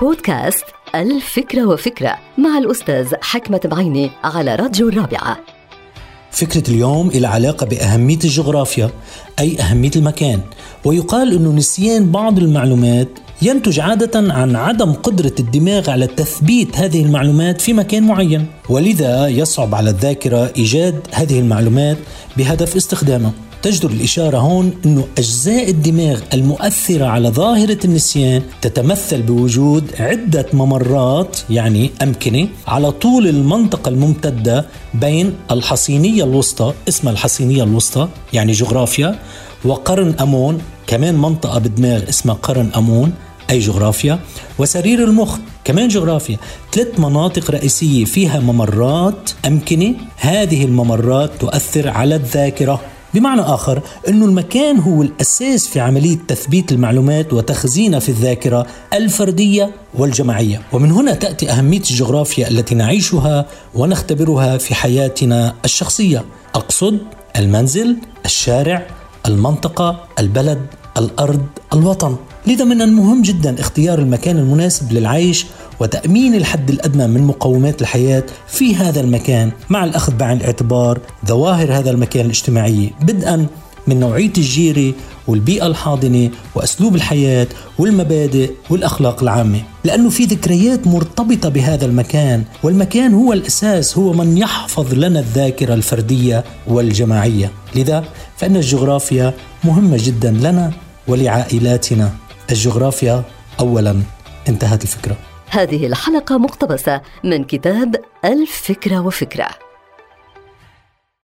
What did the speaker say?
بودكاست الفكرة وفكرة مع الأستاذ حكمة بعيني على راديو الرابعة. فكرة اليوم إلى علاقة بأهمية الجغرافيا أي أهمية المكان ويقال أنه نسيان بعض المعلومات ينتج عادة عن عدم قدرة الدماغ على تثبيت هذه المعلومات في مكان معين. ولذا يصعب على الذاكرة إيجاد هذه المعلومات بهدف استخدامها. تجدر الإشارة هون أنه أجزاء الدماغ المؤثرة على ظاهرة النسيان تتمثل بوجود عدة ممرات يعني أمكنة على طول المنطقة الممتدة بين الحصينية الوسطى اسمها الحصينية الوسطى يعني جغرافيا وقرن أمون كمان منطقة بالدماغ اسمها قرن أمون أي جغرافيا وسرير المخ كمان جغرافيا ثلاث مناطق رئيسية فيها ممرات أمكنة. هذه الممرات تؤثر على الذاكرة. بمعنى آخر أن المكان هو الأساس في عملية تثبيت المعلومات وتخزينها في الذاكرة الفردية والجماعية. ومن هنا تأتي أهمية الجغرافيا التي نعيشها ونختبرها في حياتنا الشخصية. أقصد المنزل الشارع المنطقة البلد. الأرض الوطن. لذا من المهم جدا اختيار المكان المناسب للعيش وتأمين الحد الأدنى من مقومات الحياة في هذا المكان مع الأخذ بعين الاعتبار ظواهر هذا المكان الاجتماعية بدءا من نوعية الجيرة والبيئة الحاضنة وأسلوب الحياة والمبادئ والأخلاق العامة. لأنه في ذكريات مرتبطة بهذا المكان والمكان هو الأساس هو من يحفظ لنا الذاكرة الفردية والجماعية. لذا فإن الجغرافيا مهمة جدا لنا ولعائلاتنا. الجغرافيا أولا. انتهت الفكرة. هذه الحلقة مقتبسة من كتاب الفكرة وفكرة.